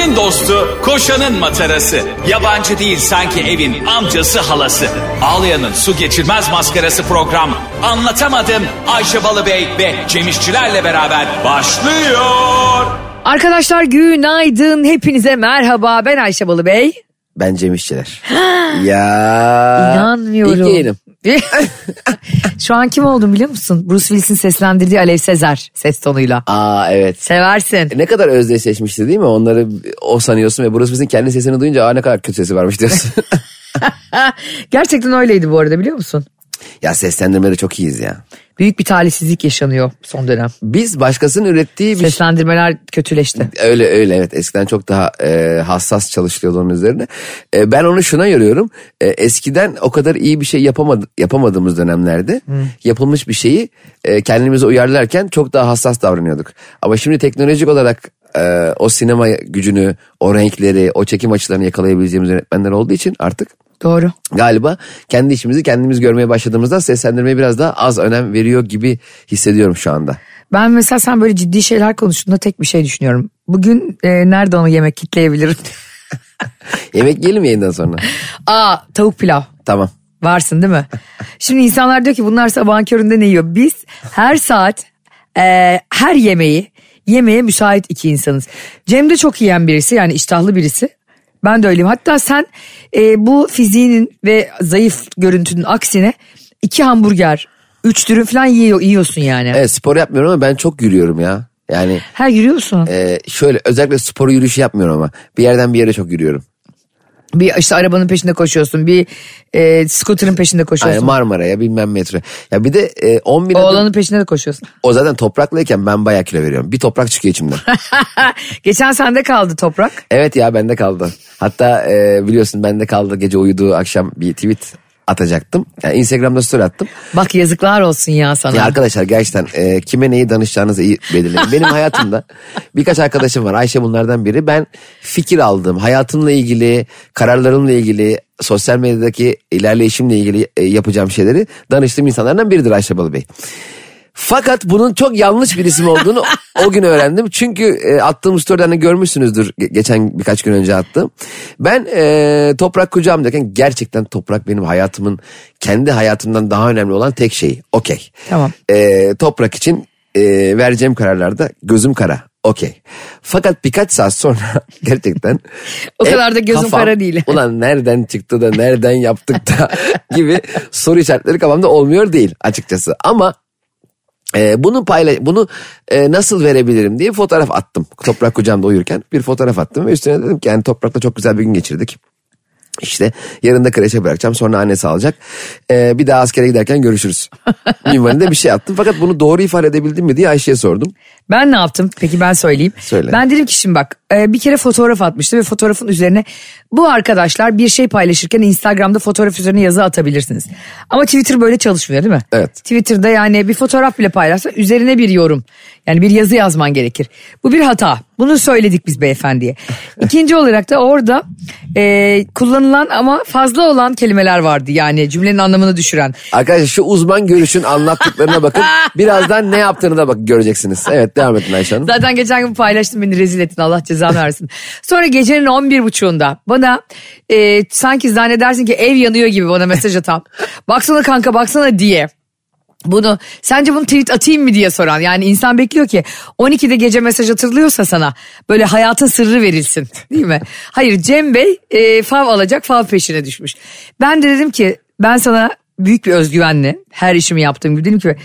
Ayşe'nin dostu, koşanın matarası. Yabancı değil sanki evin amcası halası. Ağlayan'ın su geçirmez maskarası program. Anlatamadım Ayşe Balıbey ve Cemişçilerle beraber başlıyor. Arkadaşlar günaydın. Hepinize merhaba. Ben Ayşe Balıbey. Ben Cem İşçiler. ya. İnanmıyorum. İlk yayınım. Şu an kim oldum biliyor musun? Bruce Willis'in seslendirdiği Alev Sezer ses tonuyla. Aa evet. Seversin. Ne kadar özdeşleşmişti değil mi? Onları o sanıyorsun ve Bruce Willis'in kendi sesini duyunca aa ne kadar kötü sesi varmış diyorsun. Gerçekten öyleydi bu arada biliyor musun? Ya seslendirmede çok iyiyiz ya. Büyük bir talihsizlik yaşanıyor son dönem. Biz başkasının ürettiği bir Seslendirmeler kötüleşti. Öyle öyle evet eskiden çok daha e, hassas çalışılıyordu onun üzerine. E, ben onu şuna yoruyorum. E, eskiden o kadar iyi bir şey yapamadı, yapamadığımız dönemlerde yapılmış bir şeyi e, kendimize uyarlarken çok daha hassas davranıyorduk. Ama şimdi teknolojik olarak e, o sinema gücünü, o renkleri, o çekim açılarını yakalayabileceğimiz yönetmenler olduğu için artık Doğru. galiba kendi işimizi kendimiz görmeye başladığımızda seslendirmeye biraz daha az önem veriyor gibi hissediyorum şu anda. Ben mesela sen böyle ciddi şeyler konuştuğunda tek bir şey düşünüyorum. Bugün e, nerede onu yemek kitleyebilirim? Yemek yiyelim yayından sonra. Aa tavuk pilav. Tamam. Varsın değil mi? Şimdi insanlar diyor ki bunlar sabahın köründe ne yiyor? Biz her saat e, her yemeği yemeye müsait iki insanız. Cem de çok yiyen birisi yani iştahlı birisi. Ben de öyleyim. Hatta sen e, bu fiziğinin ve zayıf görüntünün aksine iki hamburger, üç dürüm falan yiyor, yiyorsun yani. Evet spor yapmıyorum ama ben çok yürüyorum ya. Yani Her yürüyorsun. e, şöyle özellikle spor yürüyüşü yapmıyorum ama bir yerden bir yere çok yürüyorum. Bir işte arabanın peşinde koşuyorsun. Bir e, scooter'ın peşinde koşuyorsun. Marmara'ya bilmem metro. Ya bir de e, 10 bin adım, Oğlanın peşinde de koşuyorsun. o zaten topraklayken ben bayağı kilo veriyorum. Bir toprak çıkıyor içimden. Geçen sende kaldı toprak. evet ya bende kaldı. Hatta e, biliyorsun bende kaldı gece uyuduğu akşam bir tweet atacaktım. Yani Instagram'da story attım. Bak yazıklar olsun ya sana. Ya arkadaşlar gerçekten e, kime neyi danışacağınızı iyi belirleyin. Benim hayatımda birkaç arkadaşım var. Ayşe bunlardan biri. Ben fikir aldım. Hayatımla ilgili, kararlarımla ilgili, sosyal medyadaki ilerleyişimle ilgili e, yapacağım şeyleri danıştığım insanlardan biridir Ayşe Balıbey. Fakat bunun çok yanlış bir isim olduğunu o gün öğrendim. Çünkü e, attığım story'den de görmüşsünüzdür ge- geçen birkaç gün önce attım. Ben e, toprak kucağımdayken gerçekten toprak benim hayatımın kendi hayatımdan daha önemli olan tek şey. Okey. Tamam. E, toprak için e, vereceğim kararlarda gözüm kara. Okey. Fakat birkaç saat sonra gerçekten... O hep kadar da gözüm kara değil. Ulan nereden çıktı da nereden yaptık da gibi soru işaretleri kafamda olmuyor değil açıkçası. Ama e, bunu paylaş, bunu e, nasıl verebilirim diye fotoğraf attım. Toprak kucağımda uyurken bir fotoğraf attım ve üstüne dedim ki yani toprakla çok güzel bir gün geçirdik. İşte yarın da kreşe bırakacağım sonra annesi alacak. E, bir daha askere giderken görüşürüz. Minvalinde bir şey attım. Fakat bunu doğru ifade edebildim mi diye Ayşe'ye sordum. Ben ne yaptım? Peki ben söyleyeyim. Söyle. Ben dedim ki şimdi bak e, bir kere fotoğraf atmıştı ve fotoğrafın üzerine bu arkadaşlar bir şey paylaşırken Instagram'da fotoğraf üzerine yazı atabilirsiniz. Ama Twitter böyle çalışmıyor değil mi? Evet. Twitter'da yani bir fotoğraf bile paylaşsa üzerine bir yorum yani bir yazı yazman gerekir. Bu bir hata. Bunu söyledik biz beyefendiye. İkinci olarak da orada e, kullanılan ama fazla olan kelimeler vardı. Yani cümlenin anlamını düşüren. Arkadaşlar şu uzman görüşün anlattıklarına bakın. Birazdan ne yaptığını da bak göreceksiniz. Evet devam edin Ayşe Hanım. Zaten geçen gün paylaştım beni rezil ettin Allah cezanı versin. Sonra gecenin 11 buçuğunda bana e, sanki zannedersin ki ev yanıyor gibi bana mesaj atan. baksana kanka baksana diye. Bunu sence bunu tweet atayım mı diye soran yani insan bekliyor ki 12'de gece mesaj atılıyorsa sana böyle hayatın sırrı verilsin değil mi? Hayır Cem Bey e, fav alacak fav peşine düşmüş. Ben de dedim ki ben sana büyük bir özgüvenle her işimi yaptığım gibi dedim ki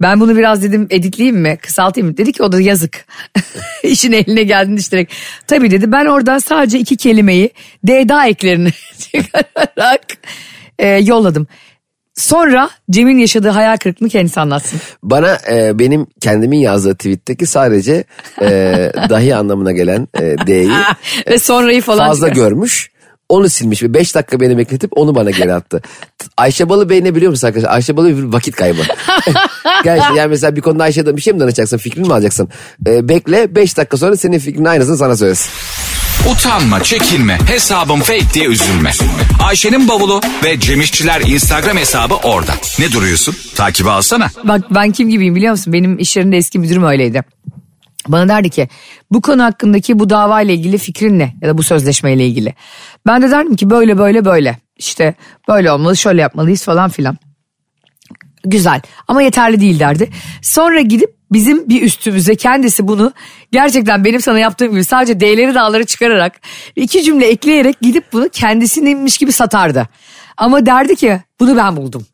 ben bunu biraz dedim editleyeyim mi kısaltayım mı? Dedi ki o da yazık. İşin eline geldiğinde işte direkt. Tabii dedi ben oradan sadece iki kelimeyi D'da eklerini çıkararak e, yolladım. Sonra Cem'in yaşadığı hayal kırıklığını kendisi anlatsın. Bana e, benim kendimin yazdığı tweetteki sadece e, dahi anlamına gelen e, D'yi Ve sonrayı falan fazla çıkar. görmüş. Onu silmiş ve 5 dakika beni bekletip onu bana geri attı. Ayşe Balı Bey ne biliyor musun arkadaşlar? Ayşe Balı bir vakit kaybı. Gerçekten yani mesela bir konuda Ayşe'den bir şey mi danışacaksın? Fikrini mi alacaksın? Ee, bekle 5 dakika sonra senin fikrinin aynısını sana söylesin. Utanma, çekinme, hesabım fake diye üzülme. Ayşe'nin bavulu ve Cemişçiler Instagram hesabı orada. Ne duruyorsun? Takibi alsana. Bak ben kim gibiyim biliyor musun? Benim iş yerinde eski müdürüm öyleydi. Bana derdi ki bu konu hakkındaki bu davayla ilgili fikrin ne ya da bu sözleşmeyle ilgili. Ben de derdim ki böyle böyle böyle işte böyle olmalı şöyle yapmalıyız falan filan. Güzel ama yeterli değil derdi. Sonra gidip bizim bir üstümüze kendisi bunu gerçekten benim sana yaptığım gibi sadece D'leri dağları çıkararak iki cümle ekleyerek gidip bunu kendisininmiş gibi satardı. Ama derdi ki bunu ben buldum.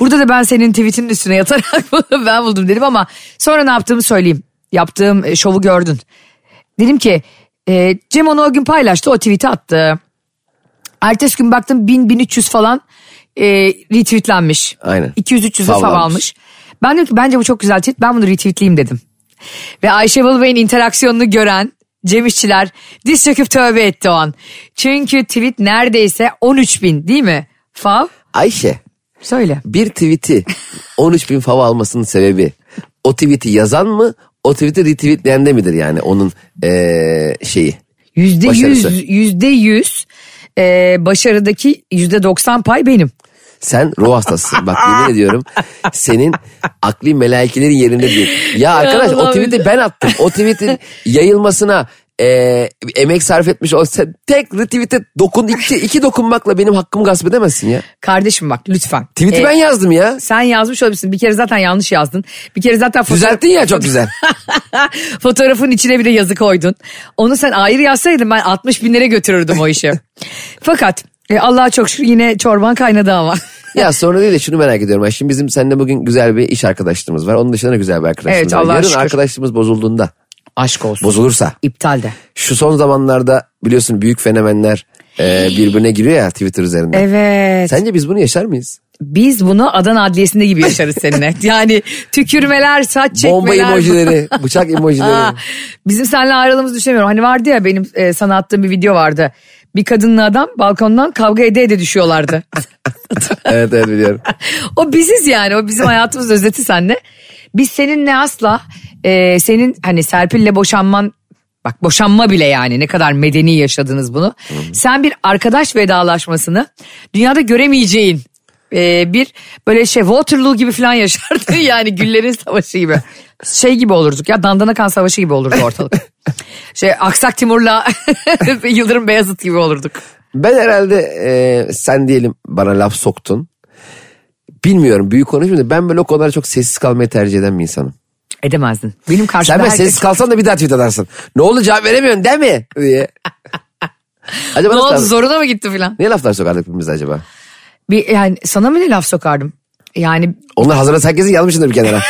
Burada da ben senin tweetinin üstüne yatarak bunu ben buldum dedim ama sonra ne yaptığımı söyleyeyim. Yaptığım e, şovu gördün. Dedim ki e, Cem onu o gün paylaştı o tweet'i attı. Ertesi gün baktım 1000-1300 falan e, retweetlenmiş. Aynen. 200-300'e Fav fav almış. Ben dedim ki bence bu çok güzel tweet ben bunu retweetleyeyim dedim. Ve Ayşe Balıbey'in interaksiyonunu gören Cem İşçiler diz çöküp tövbe etti o an. Çünkü tweet neredeyse 13 bin değil mi? Fav Ayşe söyle. bir tweet'i 13 bin fav almasının sebebi o tweet'i yazan mı o tweet'i retweetleyen de midir yani onun eee, şeyi? Yüzde yüz, yüzde yüz başarıdaki yüzde doksan pay benim. Sen ruh hastasısın. Bak yemin ediyorum senin akli melaikelerin yerinde değil. Ya arkadaş o tweet'i ben attım. O tweet'in yayılmasına e, emek sarf etmiş ol. Sen tek retweet'e dokun, iki, iki dokunmakla benim hakkımı gasp edemezsin ya. Kardeşim bak lütfen. Tweet'i E, ben yazdım ya. Sen yazmış olabilirsin. Bir kere zaten yanlış yazdın. Bir kere zaten fotoğraf- Düzelttin ya çok güzel. Fotoğrafın içine bir de yazı koydun. Onu sen ayrı yazsaydın ben 60 binlere götürürdüm o işi. Fakat e, Allah'a çok şükür yine çorban kaynadı ama. Ya sonra değil de şunu merak ediyorum. Şimdi bizim seninle bugün güzel bir iş arkadaşlığımız var. Onun dışında da güzel bir arkadaşlığımız Evet, var. Allah'a Yarın şükür. arkadaşlığımız bozulduğunda, Aşk olsun. bozulursa İptal de. şu son zamanlarda biliyorsun büyük fenomenler e, birbirine giriyor ya Twitter üzerinde. Evet. Sence biz bunu yaşar mıyız? Biz bunu Adana Adliyesi'nde gibi yaşarız seninle. yani tükürmeler, saç çekmeler. Bomba emojileri, bıçak emojileri. Aa, bizim seninle ayrılığımızı düşünemiyorum. Hani vardı ya benim e, sana attığım bir video vardı. Bir kadınla adam balkondan kavga ede ede düşüyorlardı. evet evet biliyorum. o biziz yani o bizim hayatımız özeti sende. Biz seninle asla e, senin hani Serpil'le boşanman bak boşanma bile yani ne kadar medeni yaşadınız bunu. Sen bir arkadaş vedalaşmasını dünyada göremeyeceğin e, bir böyle şey Waterloo gibi falan yaşardın yani güllerin savaşı gibi. Şey gibi olurduk ya Dandana Kan Savaşı gibi olurdu ortalık. şey Aksak Timur'la Yıldırım Beyazıt gibi olurduk. Ben herhalde e, sen diyelim bana laf soktun. Bilmiyorum büyük konuşmayayım da ben böyle o konulara çok sessiz kalmayı tercih eden bir insanım. Edemezdin. Benim karşımda Sen ben herkes- sessiz kalsan da bir daha tweet atarsın. Ne oldu cevap veremiyorsun değil mi? diye. acaba Ne oldu laf- zoruna mı gitti falan? Niye laflar sokardık birbirimize acaba? Bir, yani sana mı ne laf sokardım? Yani Onlar hazırda herkesin yazmışsındır bir kenara.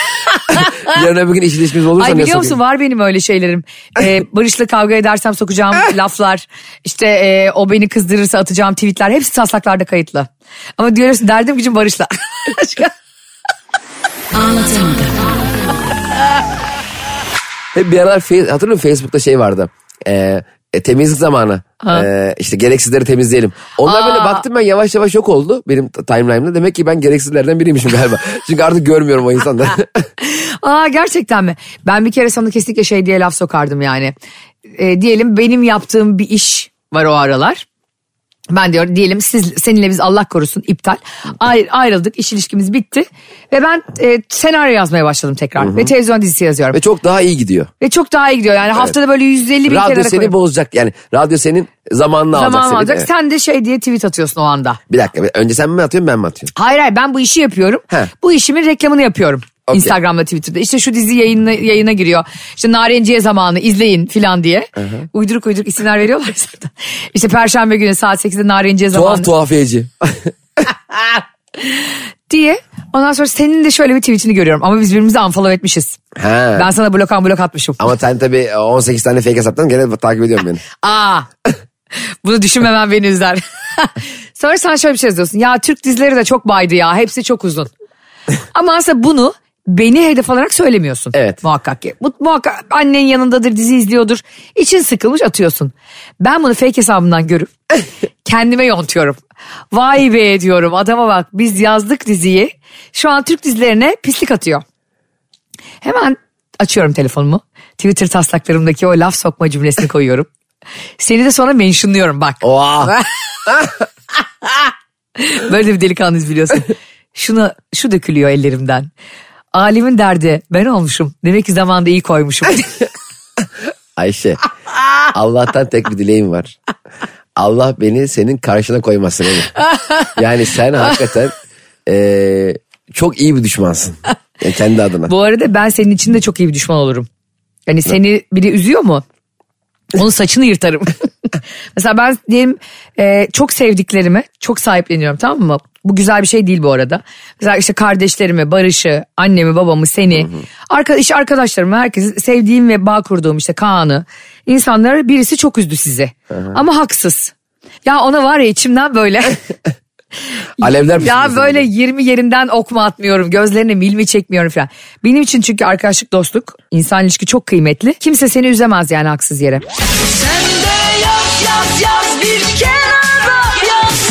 Yarın öbür gün iş ilişkimiz olursa ay ne biliyor musun sokayım? var benim öyle şeylerim. Ee, Barış'la kavga edersem sokacağım laflar. İşte e, o beni kızdırırsa atacağım tweetler. Hepsi taslaklarda kayıtlı. Ama diyorsun derdim gücüm Barış'la. Başka? Hep bir aralar hatırlıyor musun Facebook'ta şey vardı. Ee, e, temizlik zamanı. Ee, işte gereksizleri temizleyelim. Onlar böyle Aa. baktım ben yavaş yavaş yok oldu benim t- timeline'da. Demek ki ben gereksizlerden biriymişim galiba. Çünkü artık görmüyorum o insanları. Aa gerçekten mi? Ben bir kere sana kesinlikle şey diye laf sokardım yani. Ee, diyelim benim yaptığım bir iş var o aralar. Ben diyorum diyelim siz seninle biz Allah korusun iptal. Ayr, ayrıldık iş ilişkimiz bitti. Ve ben e, senaryo yazmaya başladım tekrar. Ve televizyon dizisi yazıyorum. Ve Ve, çok daha iyi gidiyor. çok daha iyi gidiyor yani haftada böyle 150 bin Radyo kere seni bozacak yani radyo senin zamanını alacak. Alacak. Evet. Sen de şey diye tweet atıyorsun o anda. Bir dakika önce sen mi atıyorsun ben mi atıyorum? Hayır hayır ben bu işi yapıyorum. He. Bu işimin reklamını yapıyorum. Okey. Instagram'da Twitter'da. İşte şu dizi yayına, yayına giriyor. İşte Narenciye zamanı izleyin filan diye. Uyduruk uyduruk isimler veriyorlar zaten. İşte Perşembe günü saat 8'de Narenciye zamanı Tuhaf tuhafiyeci. diye. Ondan sonra senin de şöyle bir tweetini görüyorum. Ama biz birbirimizi unfollow etmişiz. ha. Ben sana blokan blok atmışım. Ama sen tabii 18 tane fake hesaptan gene takip ediyorum beni. Aa. Bunu düşünmemen beni üzer. Sonra sen şöyle bir şey yazıyorsun. Ya Türk dizileri de çok baydı ya. Hepsi çok uzun. Ama aslında bunu beni hedef alarak söylemiyorsun. Evet. Muhakkak ki. Bu, muhakkak annen yanındadır dizi izliyordur. İçin sıkılmış atıyorsun. Ben bunu fake hesabımdan görüp kendime yontuyorum. Vay be diyorum adama bak biz yazdık diziyi. Şu an Türk dizilerine pislik atıyor. Hemen açıyorum telefonumu. Twitter taslaklarımdaki o laf sokma cümlesini koyuyorum. Seni de sonra mentionlıyorum bak. Oha. Böyle bir delikanlıyız biliyorsun. Şunu, şu dökülüyor ellerimden. Alimin derdi ben olmuşum. Demek ki zamanda iyi koymuşum. Ayşe Allah'tan tek bir dileğim var. Allah beni senin karşına koymasın. Emin. Yani sen hakikaten eee, çok iyi bir düşmansın. Yani kendi adına. Bu arada ben senin için de çok iyi bir düşman olurum. Yani seni biri üzüyor mu? Onun saçını yırtarım. Mesela ben diyelim e, çok sevdiklerimi çok sahipleniyorum tamam mı? Bu güzel bir şey değil bu arada. Mesela işte kardeşlerimi, Barış'ı, annemi, babamı, seni, arka, iş arkadaşlarımı, herkesi sevdiğim ve bağ kurduğum işte Kaan'ı. insanları birisi çok üzdü sizi. Ama haksız. Ya ona var ya içimden böyle Alevler ya böyle beni. 20 yerinden okma atmıyorum. Gözlerine milmi çekmiyorum falan. Benim için çünkü arkadaşlık, dostluk, insan ilişki çok kıymetli. Kimse seni üzemez yani haksız yere.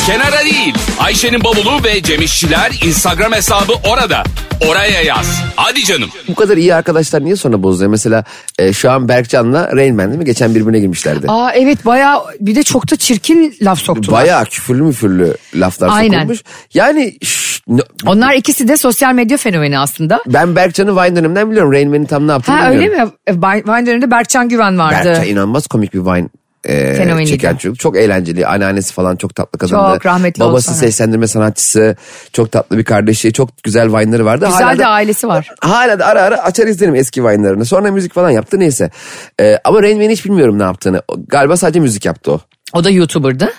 Kenara değil. Ayşe'nin bavulu ve Cemişçiler Instagram hesabı orada. Oraya yaz. Hadi canım. Bu kadar iyi arkadaşlar niye sonra bozuyor? Mesela e, şu an Berkcan'la Rain Man değil mi? Geçen birbirine girmişlerdi. Aa evet bayağı bir de çok da çirkin laf soktular. Bayağı küfürlü müfürlü laflar Aynen. sokulmuş. Yani şş, no- Onlar ikisi de sosyal medya fenomeni aslında. ben Berkcan'ı Vine döneminden biliyorum. Rain Man'in tam ne yaptığını Ha öyle bilmiyorum. mi? Vine döneminde Berkcan Güven vardı. Berkcan inanılmaz komik bir Vine e, çeken çocuk. Çok eğlenceli. Anneannesi falan çok tatlı kadındı. Çok rahmetli Babası sonra. seslendirme sanatçısı. Çok tatlı bir kardeşi. Çok güzel Vine'ları vardı. Güzel Hala de da- ailesi var. Hala da ara ara açar izlerim eski Vine'larını. Sonra müzik falan yaptı neyse. Ee, ama Rain Man'i hiç bilmiyorum ne yaptığını. Galiba sadece müzik yaptı o. O da YouTuber'dı.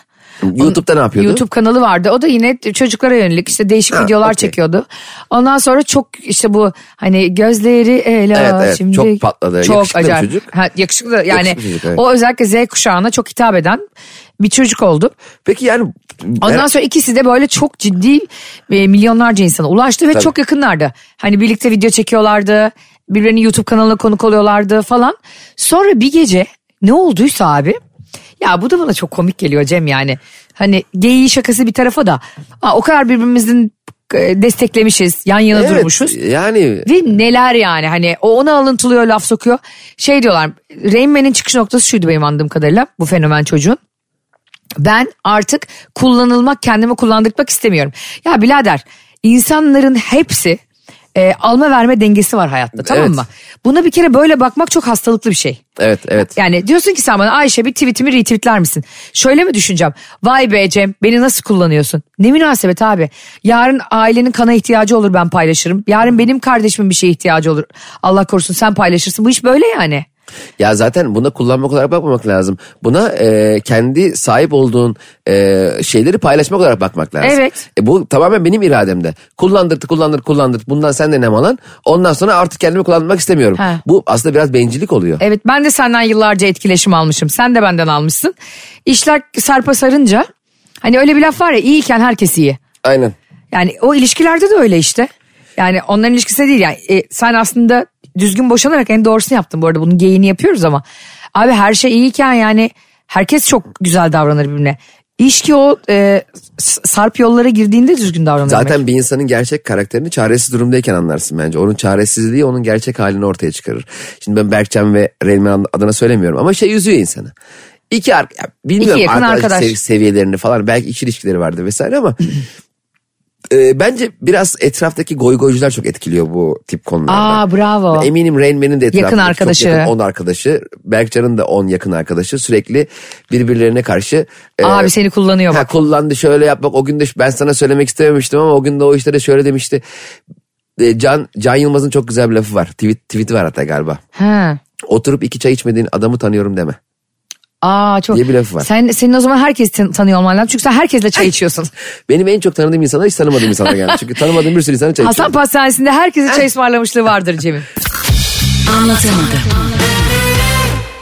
YouTube'da ne yapıyordu? YouTube kanalı vardı. O da yine çocuklara yönelik işte değişik Ha, videolar okey. çekiyordu. Ondan sonra çok işte bu hani gözleri ela Evet, evet. şimdi. Çok patladı. Çok Yakışıklı acayip. çocuk. Ha, yakışıklı yani Yakışıklı çocuk, evet. o özellikle Z kuşağına çok hitap eden bir çocuk oldu. Peki yani... Ondan sonra ikisi de böyle çok ciddi e, milyonlarca insana ulaştı ve Tabii. çok yakınlardı. Hani birlikte video çekiyorlardı. Birbirlerinin YouTube kanalına konuk oluyorlardı falan. Sonra bir gece ne olduysa abi ya bu da bana çok komik geliyor Cem yani. Hani geyiği şakası bir tarafa da aa, o kadar birbirimizin e, desteklemişiz yan yana Evet, durmuşuz. yani Ve neler yani hani o ona alıntılıyor laf sokuyor. Şey diyorlar Rain Man'in çıkış noktası şuydu benim anladığım kadarıyla bu fenomen çocuğun. Ben artık kullanılmak kendimi kullandırmak istemiyorum. Ya birader insanların hepsi e, alma verme dengesi var hayatta tamam Evet. mı? Buna bir kere böyle bakmak çok hastalıklı bir şey. evet evet. Yani diyorsun ki sen bana Ayşe bir tweetimi retweetler misin? Şöyle mi düşüneceğim? Vay be Cem beni nasıl kullanıyorsun? Ne münasebet abi. Yarın ailenin kana ihtiyacı olur ben paylaşırım. Yarın benim kardeşimin bir şeye ihtiyacı olur. Allah korusun sen paylaşırsın. Bu iş böyle yani. Ya zaten buna kullanmak olarak bakmamak lazım. Buna e, kendi sahip olduğun e, şeyleri paylaşmak olarak bakmak lazım. Evet. E, bu tamamen benim irademde. Kullandırt, kullandırt, kullandırt. Bundan sen de nem alan. Ondan sonra artık kendimi kullanmak istemiyorum. Ha. Bu aslında biraz bencillik oluyor. Evet ben de senden yıllarca etkileşim almışım. Sen de benden almışsın. İşler sarpa sarınca hani öyle bir laf var ya iyiyken herkes iyi. Aynen. Yani o ilişkilerde de öyle işte. Yani onların ilişkisi de değil yani. E, sen aslında düzgün boşanarak en doğrusunu yaptın bu arada. Bunun geyini yapıyoruz ama. Abi her şey iyiyken yani herkes çok güzel davranır birbirine. İş ki o e, sarp yollara girdiğinde düzgün davranır. Zaten demek. bir insanın gerçek karakterini çaresiz durumdayken anlarsın bence. Onun çaresizliği onun gerçek halini ortaya çıkarır. Şimdi ben Berkcan ve Reynmen adına söylemiyorum ama şey üzüyor insanı. İki ar- bilmiyorum İki yakın arkadaş. sev- seviyelerini falan belki iç ilişkileri vardı vesaire ama e, bence biraz etraftaki goygoycular çok etkiliyor bu tip konularda. Aa bravo. Eminim Rain Man'in de etrafında Yakın arkadaşı. Çok yakın 10 arkadaşı. Berkcan'ın da 10 yakın arkadaşı. Sürekli birbirlerine karşı. e, Abi seni kullanıyor Ha, bak. kullandı şöyle yap bak o gün de ben sana söylemek istememiştim ama o gün de o işte de şöyle demişti. E, Can, Can Yılmaz'ın çok güzel bir lafı var. Tweet, tweet'i var hatta galiba. Ha. Oturup iki çay içmediğin adamı tanıyorum deme. Aa çok. diye bir lafı var. Sen, senin o zaman herkes tan- tanıyor olman lazım. Çünkü sen herkesle çay içiyorsun. Benim en çok tanıdığım insanlar hiç tanımadığım insanlar geldi. Çünkü tanımadığım bir sürü insana çay Hasan içiyorum. Pastanesi'nde herkese çay ısmarlamışlığı vardır Cem'in. Anlatamadım.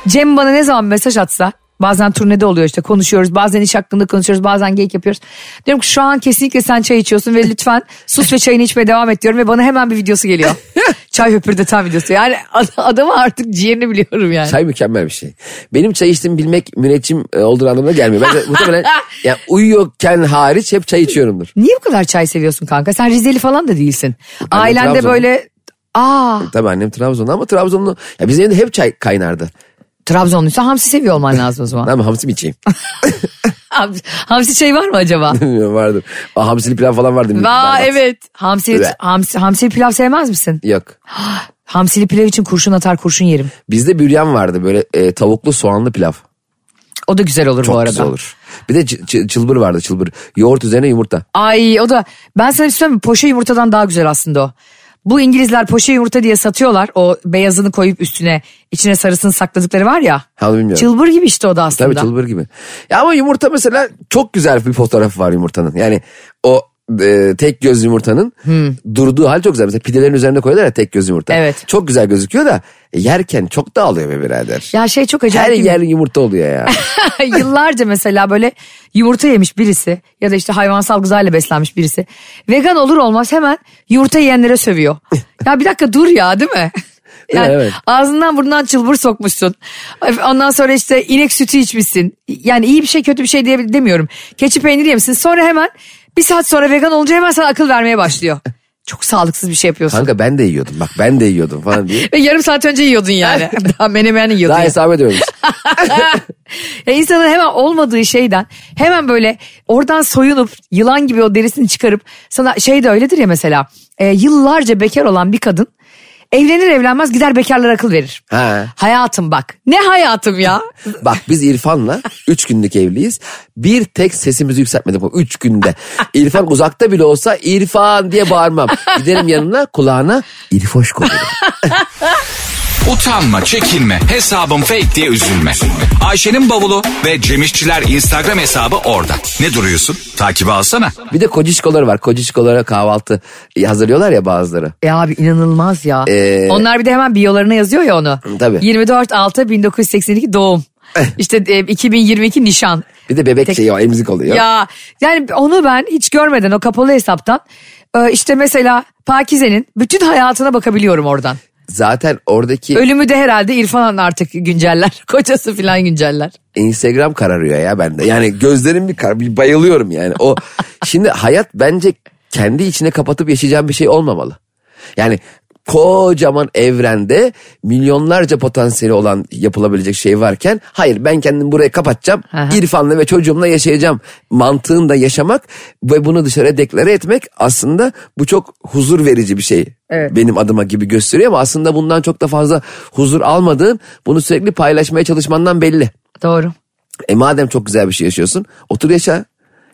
Cem bana ne zaman mesaj atsa bazen turnede oluyor işte konuşuyoruz bazen iş hakkında konuşuyoruz bazen geyik yapıyoruz. Diyorum ki şu an kesinlikle sen çay içiyorsun ve lütfen sus ve çayını içmeye devam et diyorum ve bana hemen bir videosu geliyor. çay höpürdeten videosu yani ad- adamı artık ciğerini biliyorum yani. Çay mükemmel bir şey. Benim çay içtiğimi bilmek müneccim e, olduğu anlamına gelmiyor. Ben de muhtemelen yani uyuyorken hariç hep çay içiyorumdur. Niye bu kadar çay seviyorsun kanka? Sen Rizeli falan da değilsin. Ailende Trabzonlu. böyle aa Tabii annem Trabzonlu ama Trabzonlu. Ya bizim evde hep çay kaynardı. Trabzonluysa hamsi seviyor olman lazım o zaman. Mi hamsi mi içeyim? hamsi çayı var mı acaba? Bilmiyorum vardır. Aa, hamsili pilav falan vardı. Aa evet. Hamsi, Evet. hamsi, hamsili pilav sevmez misin? Yok. Hamsili pilav için kurşun atar kurşun yerim. Bizde büryan vardı böyle e, tavuklu soğanlı pilav. O da güzel olur Çok bu arada. güzel olur. Bir de çı- çı- çılbır vardı çılbır. Yoğurt üzerine yumurta. Ay o da ben sana bir şey söyleyeyim mi? Poşe yumurtadan daha güzel aslında o. Bu İngilizler poşe yumurta diye satıyorlar. O beyazını koyup üstüne içine sarısını sakladıkları var ya. Ha, bilmiyorum. Çılbır gibi işte o da aslında. Tabii çılbır gibi. Ya ama yumurta mesela çok güzel bir fotoğrafı var yumurtanın. Yani o e, tek göz yumurtanın durduğu hal çok güzel. Mesela pidelerin üzerinde koyuyorlar ya tek göz yumurta. Evet. Çok güzel gözüküyor da yerken çok dağılıyor be birader. Ya şey çok Her acayip. mi? yer yumurta oluyor ya. Yıllarca mesela böyle yumurta yemiş birisi ya da işte hayvansal gıdayla beslenmiş birisi. Vegan olur olmaz hemen yumurta yiyenlere sövüyor. ya bir dakika dur ya değil mi? Yani Evet. ağzından burnundan çılbır sokmuşsun. Ondan sonra işte inek sütü içmişsin. Yani iyi bir şey kötü bir şey diye demiyorum. Keçi peyniri yemişsin. Sonra hemen bir saat sonra vegan olunca hemen sana akıl vermeye başlıyor. Çok sağlıksız bir şey yapıyorsun. Kanka ben de yiyordum bak ben de yiyordum falan diye. Ve yarım saat önce yiyordun yani. Daha menemen yiyordun. Daha yani. hesap ediyoruz. ya insanın hemen olmadığı şeyden hemen böyle oradan soyunup yılan gibi o derisini çıkarıp sana şey de öyledir ya mesela e, yıllarca bekar olan bir kadın evlenir evlenmez gider bekarlara akıl verir. Ha. Hayatım bak ne hayatım ya. Bak biz İrfan'la 3 günlük evliyiz. Bir tek sesimizi yükseltmedik bu 3 günde. İrfan uzakta bile olsa İrfan diye bağırmam. Giderim yanına kulağına İrfoş koyarım. Utanma, çekinme, hesabım fake diye üzülme. Ayşe'nin bavulu ve Cemişçiler Instagram hesabı orada. Ne duruyorsun? Takibi alsana. Bir de kocişkoları var. Kocişkolara kahvaltı hazırlıyorlar ya bazıları. Ya abi inanılmaz ya. Ee, Onlar bir de hemen biyolarına yazıyor ya onu. Tabii. 24 6 1982 doğum. işte e, 2022 nişan. Bir de bebek Tek- şeyi o emzik oluyor. Ya yani onu ben hiç görmeden o kapalı hesaptan e, işte mesela Pakize'nin bütün hayatına bakabiliyorum oradan. Zaten oradaki Ölümü de herhalde İrfan artık günceller. Kocası falan günceller. Instagram kararıyor ya bende. Yani gözlerim bir kar, bir bayılıyorum yani. O şimdi hayat bence kendi içine kapatıp yaşayacağım bir şey olmamalı. Yani kocaman evrende milyonlarca potansiyeli olan yapılabilecek şey varken hayır ben kendimi buraya kapatacağım. Aha. İrfan'la ve çocuğumla yaşayacağım. Mantığında yaşamak ve bunu dışarı deklare etmek aslında bu çok huzur verici bir şey. Evet. Benim adıma gibi gösteriyor ama aslında bundan çok da fazla huzur almadığın bunu sürekli paylaşmaya çalışmandan belli. Doğru. E madem çok güzel bir şey yaşıyorsun otur yaşa.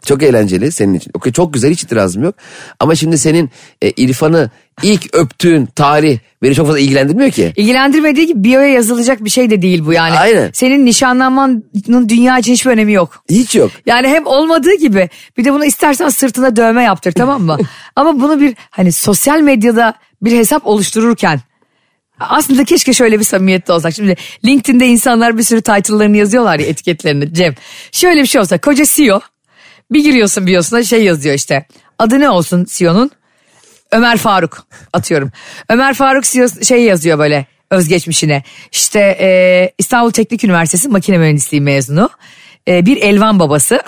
Çok eğlenceli senin için. Okey çok güzel hiç itirazım yok. Ama şimdi senin e, İrfan'ı ilk öptüğün tarih beni çok fazla ilgilendirmiyor ki. İlgilendirmediği gibi biyoya yazılacak bir şey de değil bu yani. Aynen. Senin nişanlanmanın dünya için hiçbir önemi yok. Hiç yok. Yani hem olmadığı gibi bir de bunu istersen sırtına dövme yaptır tamam mı? Ama bunu bir hani sosyal medyada bir hesap oluştururken aslında keşke şöyle bir samimiyette olsak. Şimdi LinkedIn'de insanlar bir sürü title'larını yazıyorlar ya etiketlerini Cem. Şöyle bir şey olsa koca CEO bir giriyorsun biyosuna şey yazıyor işte. Adı ne olsun CEO'nun? Ömer Faruk atıyorum. Ömer Faruk CEO şey yazıyor böyle özgeçmişine. İşte e, İstanbul Teknik Üniversitesi makine mühendisliği mezunu. E, bir elvan babası.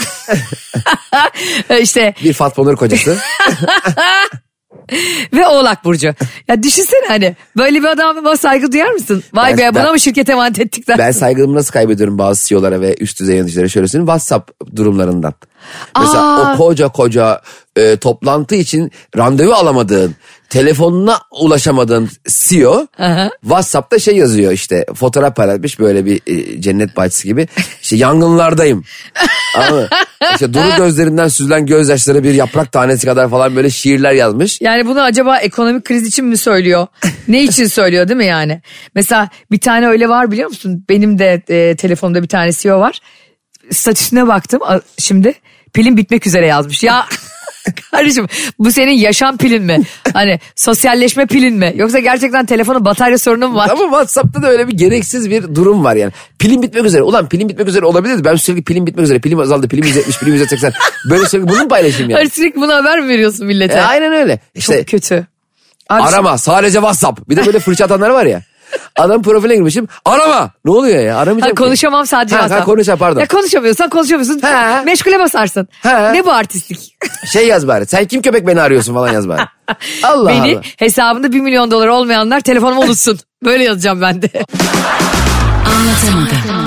işte Bir Fatma Nur kocası. ve Oğlak Burcu. Ya düşünsene hani böyle bir adama saygı duyar mısın? Vay Ben- be buna ben- mı şirket emanet ettik der ben saygımı nasıl kaybediyorum bazı CEO'lara ve üst düzey yöneticilere şöyle söyleyeyim. WhatsApp durumlarından. Mesela Aa. o koca koca e, toplantı için randevu alamadığın, telefonuna ulaşamadığın CEO WhatsApp'ta şey yazıyor işte fotoğraf paylaşmış böyle bir e, cennet bahçesi gibi. İşte yangınlardayım. Mı? İşte duru gözlerinden süzülen gözyaşları bir yaprak tanesi kadar falan böyle şiirler yazmış. Yani bunu acaba ekonomik kriz için mi söylüyor? Ne için söylüyor değil mi yani? Mesela bir tane öyle var biliyor musun? Benim de e, telefonumda bir tane CEO var. Statüsüne baktım şimdi pilin bitmek üzere yazmış. Ya kardeşim bu senin yaşam pilin mi? Hani sosyalleşme pilin mi? Yoksa gerçekten telefonun batarya sorunu mu var? Ama WhatsApp'ta da öyle bir gereksiz bir durum var yani. Pilin bitmek üzere. Ulan pilin bitmek üzere olabilirdi. Ben sürekli pilin bitmek üzere. Pilim azaldı. Pilim 170, pilim 180. Böyle sürekli bunu mu paylaşayım yani? Hani sürekli buna haber mi veriyorsun millete? E, aynen öyle. İşte Çok kötü. Abi arama sadece WhatsApp. Bir de böyle fırça atanlar var ya. Adam profiline girmişim. Arama. Ne oluyor ya? Aramayacağım Ha, ki. konuşamam sadece Ha, ha, konuşa, pardon. Ya konuşamıyorsan konuşamıyorsun. Ha. Meşgule basarsın. Ha. Ne bu artistlik? Şey yaz bari. Sen kim köpek beni arıyorsun falan yaz bari. Allah Beni Allah. hesabında 1 milyon dolar olmayanlar telefonumu unutsun. Böyle yazacağım ben de. Anlatamadım.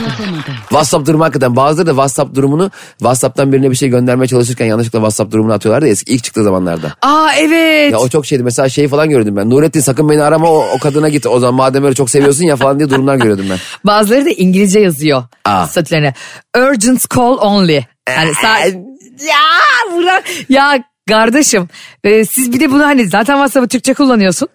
WhatsApp durumu hakikaten bazıları da WhatsApp durumunu WhatsApp'tan birine bir şey göndermeye çalışırken yanlışlıkla WhatsApp durumunu atıyorlardı ya eski ilk çıktığı zamanlarda. Aa evet. Ya o çok şeydi mesela şey falan görüyordum ben. Nurettin sakın beni arama o, o kadına git o zaman madem öyle çok seviyorsun ya falan diye durumlar görüyordum ben. Bazıları da İngilizce yazıyor Aa. statülerine. Urgent call only. Yani sa- ya Burak ya kardeşim e, siz bir de bunu hani zaten WhatsApp'ı Türkçe kullanıyorsun.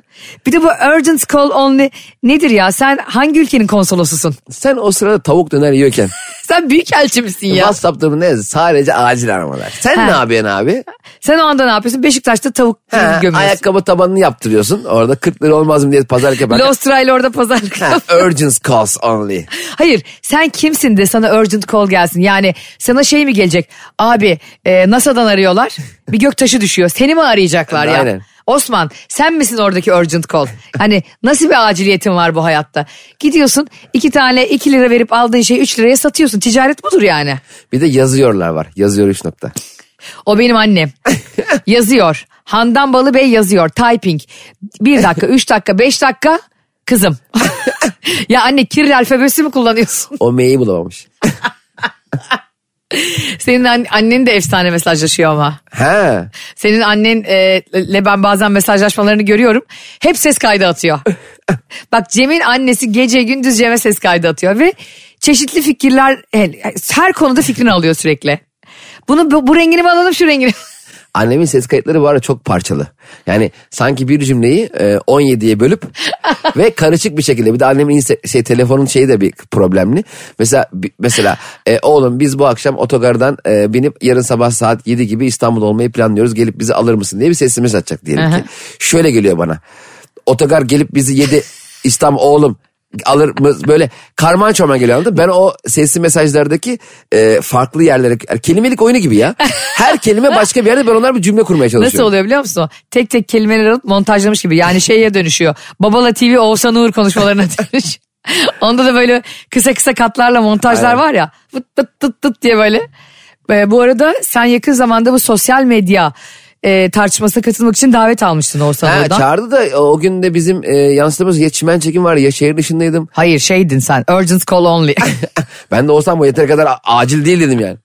Bir de bu urgent call only nedir ya? Sen hangi ülkenin konsolosusun? Sen o sırada tavuk döner yiyorken Sen büyük elçi misin ya? WhatsApp durumu ne? Sadece acil aramalar. Sen Ha. ne yapıyorsun abi? Sen o anda ne yapıyorsun? Beşiktaş'ta tavuk Ha, gömüyorsun. ayakkabı tabanını yaptırıyorsun. Orada 40 lira olmaz mı diye pazarlık yaparken. Lostra ile orada pazarlık Ha, yap- urgent calls only. Hayır sen kimsin de sana urgent call gelsin. Yani sana şey mi gelecek? Abi e, NASA'dan arıyorlar. Bir göktaşı düşüyor. Seni mi arayacaklar ya? Aynen. Osman sen misin oradaki urgent call? Hani nasıl bir aciliyetin var bu hayatta? Gidiyorsun iki tane iki lira verip aldığın şeyi üç liraya satıyorsun. Ticaret budur yani. Bir de yazıyorlar var. Yazıyor 3 nokta. O benim annem. yazıyor. Handan Balı Bey yazıyor. Typing. Bir dakika, üç dakika, beş dakika. Kızım. ya anne Kiril alfabesi mi kullanıyorsun? O M'yi bulamamış. Senin an- annen de efsane mesajlaşıyor ama. Ha. Senin annenle ben bazen mesajlaşmalarını görüyorum. Hep ses kaydı atıyor. Bak Cem'in annesi gece gündüz Cem'e ses kaydı atıyor ve çeşitli fikirler her konuda fikrini alıyor sürekli. Bunu bu, bu rengini mi alalım şu rengini? Annemin ses kayıtları bu arada çok parçalı. Yani sanki bir cümleyi e, 17'ye bölüp ve karışık bir şekilde. Bir de annemin şey telefonun şeyi de bir problemli. Mesela mesela e, oğlum biz bu akşam otogardan e, binip yarın sabah saat 7 gibi İstanbul olmayı planlıyoruz. Gelip bizi alır mısın diye bir sesli mesaj atacak diyelim ki. Şöyle geliyor bana. Otogar gelip bizi 7 İstanbul oğlum alır böyle karman çorman geliyor anladın? Ben o sesli mesajlardaki e, farklı yerlere yani kelimelik oyunu gibi ya. Her kelime başka bir yerde ben onlar bir cümle kurmaya çalışıyorum. Nasıl oluyor biliyor musun? Tek tek kelimeleri alıp montajlamış gibi. Yani şeye dönüşüyor. Babala TV Oğuzhan Uğur konuşmalarına dönüşüyor. Onda da böyle kısa kısa katlarla montajlar Aynen. var ya. Fıt tıt tıt tıt diye böyle. Ee, bu arada sen yakın zamanda bu sosyal medya e, tartışmasına katılmak için davet almıştın Oğuzhan Ha, Uğur'dan. çağırdı da o gün de bizim e, yansıtımız ya çimen çekim vardı ya şehir dışındaydım. Hayır şeydin sen. Urgent call only. Ben de olsam bu yeteri kadar acil değil dedim yani.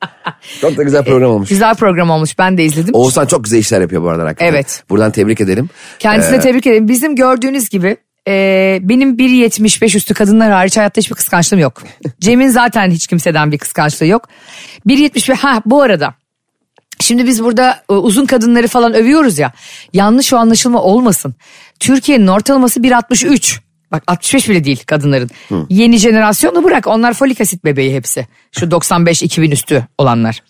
çok da güzel program olmuş. Güzel program olmuş. Ben de izledim. Oğuzhan çok güzel işler yapıyor bu arada hakikaten. Evet. Buradan tebrik edelim. Kendisine Ee, tebrik ederim. Bizim gördüğünüz gibi e, benim 1.75 üstü kadınlar hariç hayatta hiçbir kıskançlığım yok. Cem'in zaten hiç kimseden bir kıskançlığı yok. 1.75 ha bu arada. Şimdi biz burada e, uzun kadınları falan övüyoruz ya. Yanlış o anlaşılma olmasın. Türkiye'nin ortalaması 1.63. Bak 65 bile değil kadınların. Yeni jenerasyonu bırak onlar folik asit bebeği hepsi. Şu 95-2000 üstü olanlar.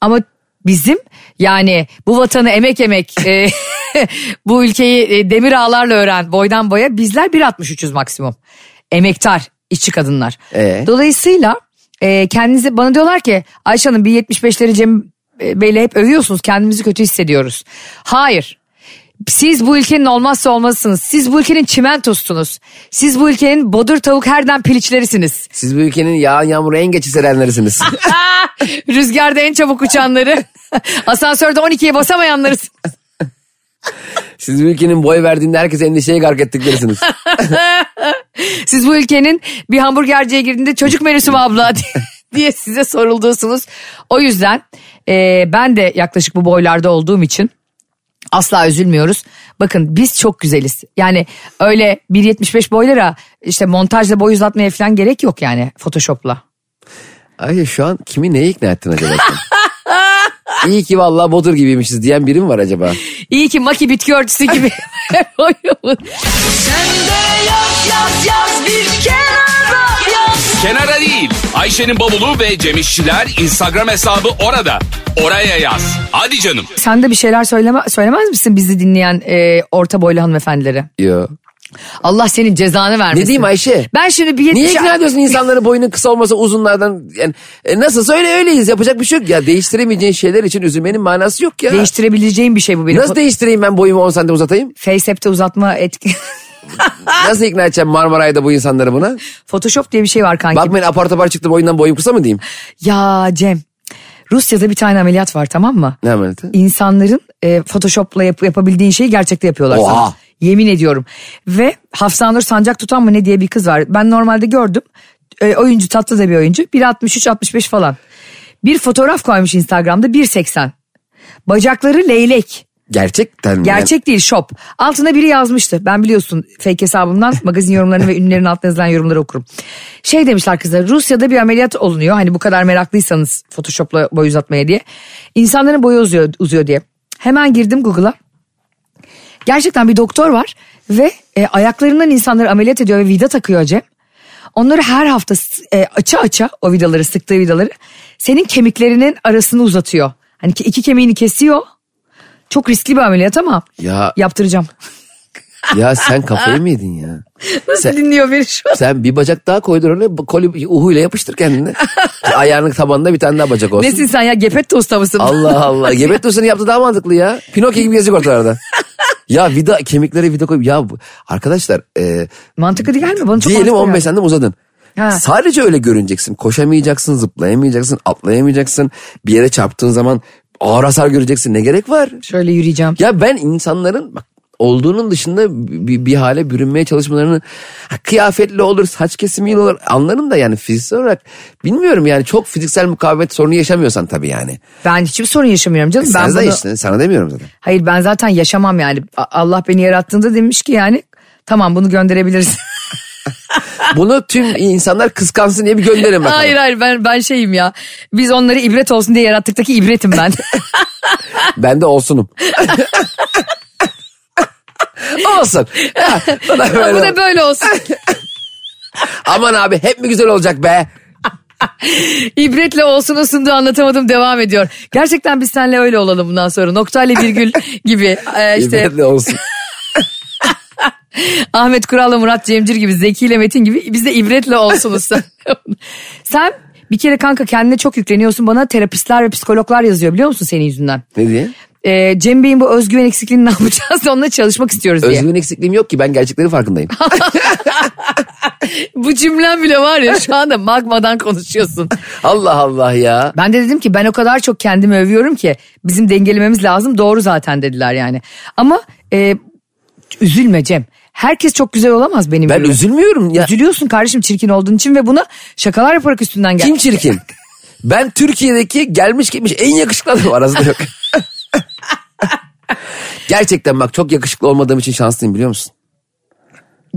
Ama bizim yani bu vatanı emek emek e, bu ülkeyi e, demir ağlarla öğren boydan boya bizler 1.63'üz maksimum. Emektar işçi kadınlar. Ee? Dolayısıyla e, kendinize bana diyorlar ki Ayşe Hanım 1.75'leri Cem e, Bey'le hep övüyorsunuz kendimizi kötü hissediyoruz. Hayır. Siz bu ülkenin olmazsa olmazsınız. Siz bu ülkenin çimentosunuz. Siz bu ülkenin bodur tavuk herden piliçlerisiniz. Siz bu ülkenin yağan yağmuru en geç hissedenlerisiniz. Rüzgarda en çabuk uçanları. Asansörde 12'ye basamayanları. Siz bu ülkenin boy verdiğinde herkes endişeye gark ettiklerisiniz. Siz bu ülkenin bir hamburgerciye girdiğinde çocuk menüsü mü abla diye, size sorulduğusunuz. O yüzden e, ben de yaklaşık bu boylarda olduğum için asla üzülmüyoruz. Bakın biz çok güzeliz. Yani öyle 1.75 boylara işte montajla boy uzatmaya falan gerek yok yani Photoshop'la. Ay şu an kimi neye ikna ettin acaba sen? İyi ki vallahi bodur gibiymişiz diyen biri mi var acaba? İyi ki Maki bitki örtüsü gibi. Kenara değil. Ayşe'nin bavulu ve Cemişçiler Instagram hesabı orada. Oraya yaz. Hadi canım. Sen de bir şeyler söyleme, söylemez misin bizi dinleyen e, orta boylu hanımefendilere? Yo. Allah senin cezanı vermesin. Ne diyeyim Ayşe? Ben şimdi bir yetmiş... Niye ikna ediyorsun insanları boyunun kısa olmasa uzunlardan? Yani e, nasılsa öyle öyleyiz yapacak bir şey yok. Ya değiştiremeyeceğin şeyler için üzülmenin manası yok ya. Değiştirebileceğim bir şey bu benim. Nasıl değiştireyim ben boyumu 10 santim uzatayım? FaceApp'te uzatma etki. Nasıl ikna edeceğim Marmaray'da bu insanları buna? Photoshop diye bir şey var kanki. Bakmayın apar topar çıktı boyundan boyum kısa mı diyeyim? Ya Cem. Rusya'da bir tane ameliyat var tamam mı? Ne ameliyatı? İnsanların e, Photoshop'la yap- yapabildiğin şeyi gerçekte yapıyorlar Oha. sana. Yemin ediyorum. Ve Hafsanur Sancak Tutan mı ne diye bir kız var. Ben normalde gördüm. e, oyuncu tatlı da bir oyuncu. 1.63-65 falan. Bir fotoğraf koymuş Instagram'da 1.80. Bacakları leylek. Gerçekten mi? Gerçek değil şop. Altına biri yazmıştı. Ben biliyorsun fake hesabımdan magazin yorumlarını ve ünlülerin altına yazılan yorumları okurum. Şey demişler kızlar Rusya'da bir ameliyat olunuyor. Hani bu kadar meraklıysanız Photoshop'la boy uzatmaya diye. İnsanların boyu uzuyor, uzuyor diye. Hemen girdim Google'a. Gerçekten bir doktor var ve e, ayaklarından insanları ameliyat ediyor ve vida takıyor Cem. Onları her hafta e, aça aça o vidaları sıktığı vidaları senin kemiklerinin arasını uzatıyor. Hani ki iki kemiğini kesiyor. Çok riskli bir ameliyat ama Ya, yaptıracağım. ya sen kafayı mı yedin ya? Nasıl Sen- dinliyor beni şu an? Sen bir bacak daha koydur onu koli uhuyla yapıştır kendine. Ayağının tabanında bir tane daha bacak olsun. Nesin sen ya Gepetto usta mısın? Allah Allah. Gebet Dost'un yaptı daha mantıklı ya. Pinokyo gibi gezecek ortalarda. ya vida kemikleri vida koyup ya arkadaşlar e, Mantıklı değil mi? Bana çok diyelim mantıklı 15 geldi. santim uzadın. Ha. Sadece öyle görüneceksin. Koşamayacaksın, zıplayamayacaksın, atlayamayacaksın. Bir yere çarptığın zaman ağır hasar göreceksin. Ne gerek var? Şöyle yürüyeceğim. Ya ben insanların bak olduğunun dışında bir, bir hale bürünmeye çalışmalarını ha, kıyafetli olur, saç kesimiyle olur anlarım da yani fiziksel olarak bilmiyorum yani çok fiziksel mukavemet sorunu yaşamıyorsan tabii yani. Ben hiçbir sorun yaşamıyorum canım. ben Sen de bunu... işte sana demiyorum zaten. Hayır ben zaten yaşamam yani. Allah beni yarattığında demiş ki yani tamam bunu gönderebiliriz. Bunu tüm insanlar kıskansın diye bir gönderin bakalım. hayır hayır ben ben şeyim ya. Biz onları ibret olsun diye yarattıktaki ibretim ben. Ben de olsunum. Olsun. Ha, bu da böyle Bu olsun. da böyle olsun. Aman abi hep mi güzel olacak be? İbretle olsun sunduğu anlatamadım devam ediyor. Gerçekten biz seninle öyle olalım bundan sonra. Noktayla virgül gibi. Ee, işte İbretli olsun. Ahmet Kural'la Murat Cemcir gibi Zeki ile Metin gibi biz de ibretle olsunuz. sen. Sen bir kere kanka kendine çok yükleniyorsun. Bana terapistler ve psikologlar yazıyor biliyor musun senin yüzünden? Ne diye? Ee, Cem Bey'in bu özgüven eksikliğini ne yapacağız onunla çalışmak istiyoruz diye. Özgüven eksikliğim yok ki ben gerçeklerin farkındayım. Bu cümlen bile var ya şu anda magmadan konuşuyorsun. Allah Allah ya. Ben de dedim ki ben o kadar çok kendimi övüyorum ki bizim dengelememiz lazım doğru zaten dediler yani. Ama e, üzülme Cem. Herkes çok güzel olamaz benim Ben gibi. üzülmüyorum ya. Üzülüyorsun kardeşim çirkin olduğun için ve buna şakalar yaparak üstünden gel. Kim çirkin? Ben Türkiye'deki gelmiş gitmiş en yakışıklı adam arasında yok. Gerçekten bak çok yakışıklı olmadığım için şanslıyım biliyor musun?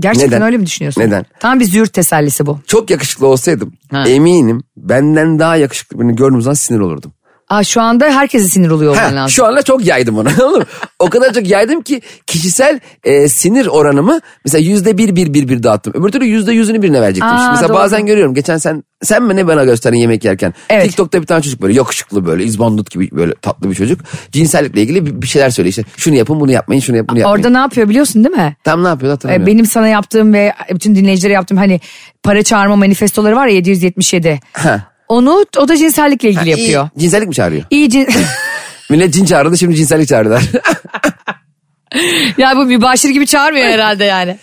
Gerçekten Neden? öyle mi düşünüyorsun? Neden? Tam bir züğürt tesellisi bu. Çok yakışıklı olsaydım Ha. eminim benden daha yakışıklı birini gördüğüm zaman sinir olurdum. Aa, şu anda herkese sinir oluyor olman lazım. şu anda çok yaydım onu. o kadar çok yaydım ki kişisel e, sinir oranımı mesela yüzde bir bir bir bir dağıttım. Öbür türlü yüzde yüzünü birine verecektim. Aa, mesela doğru. bazen görüyorum. Geçen sen sen mi ne bana gösterdin yemek yerken. Evet. TikTok'ta bir tane çocuk böyle yakışıklı böyle izbandut gibi böyle tatlı bir çocuk. Cinsellikle ilgili bir, şeyler söylüyor işte. Şunu yapın bunu yapmayın şunu yapın bunu yapmayın. Orada ne yapıyor biliyorsun değil mi? Tam ne yapıyor Ee, hatırlamıyorum. Benim sana yaptığım ve bütün dinleyicilere yaptığım hani para çağırma manifestoları var ya 777. Ha. Onu o da cinsellikle ilgili yapıyor. İyi, cinsellik mi çağırıyor? İyi cin... Millet cin çağırdı şimdi cinsellik çağırdılar. ya bu mübaşir gibi çağırmıyor herhalde yani.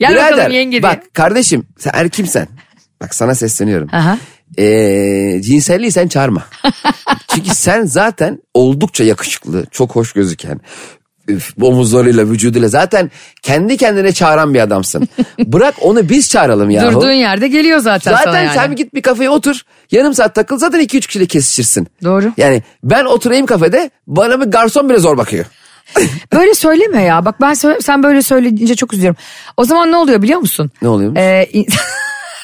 Gel bakalım yenge diye. bak kardeşim sen er kimsen? Bak sana sesleniyorum. Aha. Ee, cinselliği sen çağırma. Çünkü sen zaten oldukça yakışıklı, çok hoş gözüken, omuzlarıyla, vücuduyla zaten kendi kendine çağıran bir adamsın. Bırak onu biz çağıralım yahu. Durduğun yerde geliyor zaten, sana Zaten sen git bir kafeye otur. Yarım saat takıl zaten 2-3 kişiyle kesişirsin. Doğru. Yani ben oturayım kafede bana bir garson bile zor bakıyor. Böyle söyleme ya. Bak ben sen böyle söyleyince çok üzülüyorum. O zaman ne oluyor biliyor musun? Ne oluyormuş? Ee,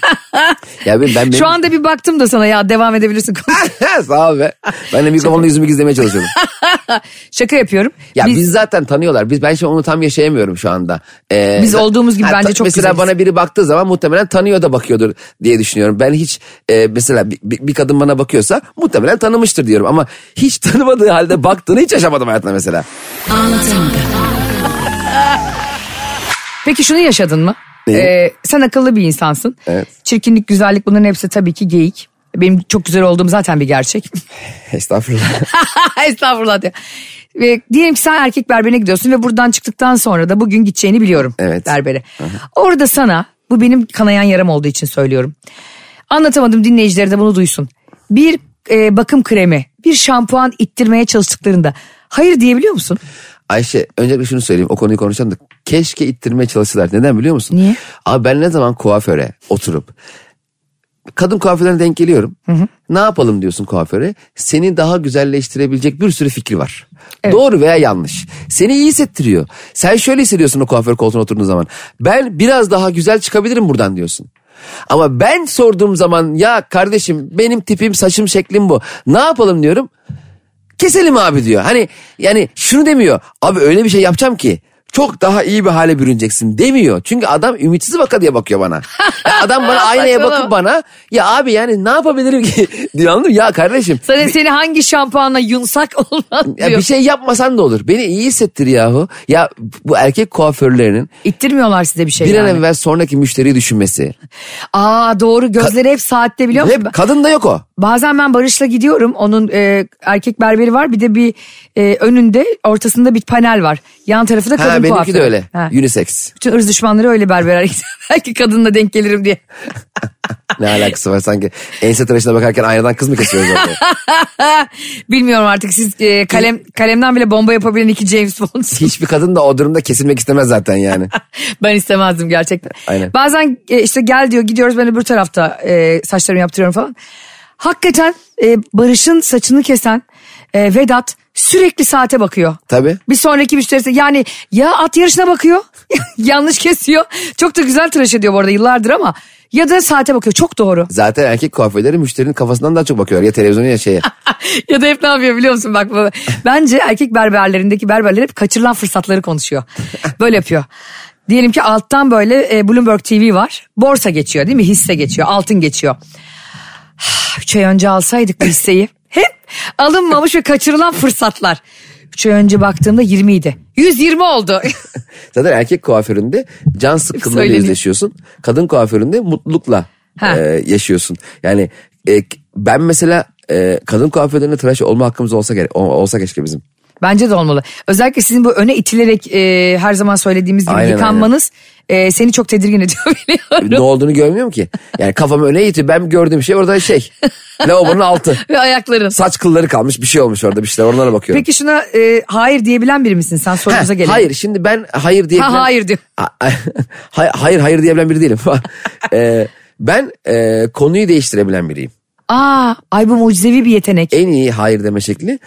Ya ben, ben şu anda bir baktım da sana ya devam edebilirsin. Sağ ol be. Ben de mikrofonla yüzümü gizlemeye çalışıyordum. Şaka yapıyorum. Ya biz, Biz- zaten tanıyorlar. Biz ben şimdi onu tam yaşayamıyorum şu anda. Ee, Biz olduğumuz gibi bence çok Mesela güzeliz. bana biri baktığı zaman muhtemelen tanıyor da bakıyordur diye düşünüyorum. Ben hiç e, mesela bir, bir- bir kadın bana bakıyorsa muhtemelen tanımıştır diyorum. Ama hiç tanımadığı halde baktığını hiç yaşamadım hayatımda mesela. Anlatamadım. Peki şunu yaşadın mı? Neyi? Ee, sen akıllı bir insansın. Evet. Çirkinlik, güzellik bunların hepsi tabii ki geyik. Benim çok güzel olduğum zaten bir gerçek. Estağfurullah. Estağfurullah diyor. Ve diyelim ki sen erkek berberine gidiyorsun ve buradan çıktıktan sonra da bugün gideceğini biliyorum Evet. berbere. Orada sana bu benim kanayan yaram olduğu için söylüyorum. Anlatamadım dinleyicileri de bunu duysun. Bir e, bakım kremi, bir şampuan ittirmeye çalıştıklarında hayır diyebiliyor musun? Ayşe öncelikle şunu söyleyeyim o konuyu konuşalım da keşke ittirmeye çalıştılar. Neden biliyor musun? Niye? Abi ben ne zaman kuaföre oturup kadın kuaförlerine denk geliyorum. Ne yapalım diyorsun kuaföre? Seni daha güzelleştirebilecek bir sürü fikri var. Doğru veya yanlış. Seni iyi hissettiriyor. Sen şöyle hissediyorsun o kuaför koltuğuna oturduğun zaman. Ben biraz daha güzel çıkabilirim buradan diyorsun. Ama ben sorduğum zaman ya kardeşim benim tipim saçım şeklim bu. Ne yapalım diyorum. Keselim abi diyor. Hani yani şunu demiyor. Abi öyle bir şey yapacağım ki çok daha iyi bir hale bürüneceksin demiyor. Çünkü adam ümitsiz baka diye bakıyor bana. Ya adam bana aynaya bakıp bana ya abi yani ne yapabilirim ki diyor anladın mı? Ya kardeşim Sana seni hangi şampuanla yunsak olmaz ya diyor. bir şey yapmasan da olur. Beni iyi hissettir yahu. Ya bu erkek kuaförlerinin İttirmiyorlar size bir şey bir an yani. evvel sonraki müşteriyi düşünmesi. Aa doğru gözleri hep saatte biliyor musun? Hep kadın da yok o. Bazen ben Barış'la gidiyorum. Onun e, erkek berberi var. Bir de bir e, önünde ortasında bir panel var. Yan tarafı da kadın Ha benimki kuaförü. de öyle. Ha. Unisex. Bütün ırz düşmanları öyle berbere. Belki kadınla denk gelirim diye. Ne alakası var sanki ense tıraşına bakarken aynadan kız mı kesiyoruz orada? Bilmiyorum artık siz e, kalem kalemden bile bomba yapabilen iki James Bond. Hiçbir kadın da o durumda kesilmek istemez zaten yani. ben istemezdim gerçekten. Aynen. Bazen e, işte gel diyor gidiyoruz ben öbür tarafta e, saçlarımı yaptırıyorum falan. Hakikaten e, Barış'ın saçını kesen e, Vedat sürekli saate bakıyor. Tabii. Bir sonraki müşterisi yani ya at yarışına bakıyor yanlış kesiyor. Çok da güzel tıraş ediyor bu arada yıllardır ama ya da saate bakıyor çok doğru. Zaten erkek kuaförleri müşterinin kafasından daha çok bakıyor. Ya televizyona ya şeye. ya da hep ne yapıyor biliyor musun bak bu- bence erkek berberlerindeki berberler hep kaçırılan fırsatları konuşuyor. Böyle yapıyor. Diyelim ki alttan böyle e, Bloomberg TV var. Borsa geçiyor değil mi? Hisse geçiyor, altın geçiyor. Üç ay önce alsaydık bu hisseyi. Hep alınmamış ve kaçırılan fırsatlar. Üç ay önce baktığımda 20 idi. 120 oldu. Zaten erkek kuaföründe can sıkkınlığıyla yüzleşiyorsun. Kadın kuaföründe mutlulukla Ha. e, yaşıyorsun. Yani e, ben mesela e, kadın kuaförlerinde tıraş olma hakkımız olsa gerek, olsa keşke bizim. Bence de olmalı. Özellikle sizin bu öne itilerek e, her zaman söylediğimiz gibi Aynen, yıkanmanız e, seni çok tedirgin ediyor biliyorum. ne olduğunu görmüyorum ki. Yani kafamı öne itiyor. Ben gördüğüm şey orada şey. Lavabonun altı. Ve ayakların. Saç kılları kalmış bir şey olmuş orada bir şeyler onlara bakıyorum. Peki şuna e, hayır diyebilen biri misin? Sen sorumuza gelelim. hayır şimdi ben hayır diyebilen... Ha, hayır diyor. hayır hayır, diyebilen biri değilim. Ee, ben e, konuyu değiştirebilen biriyim. Aa, ay bu mucizevi bir yetenek. En iyi hayır deme şekli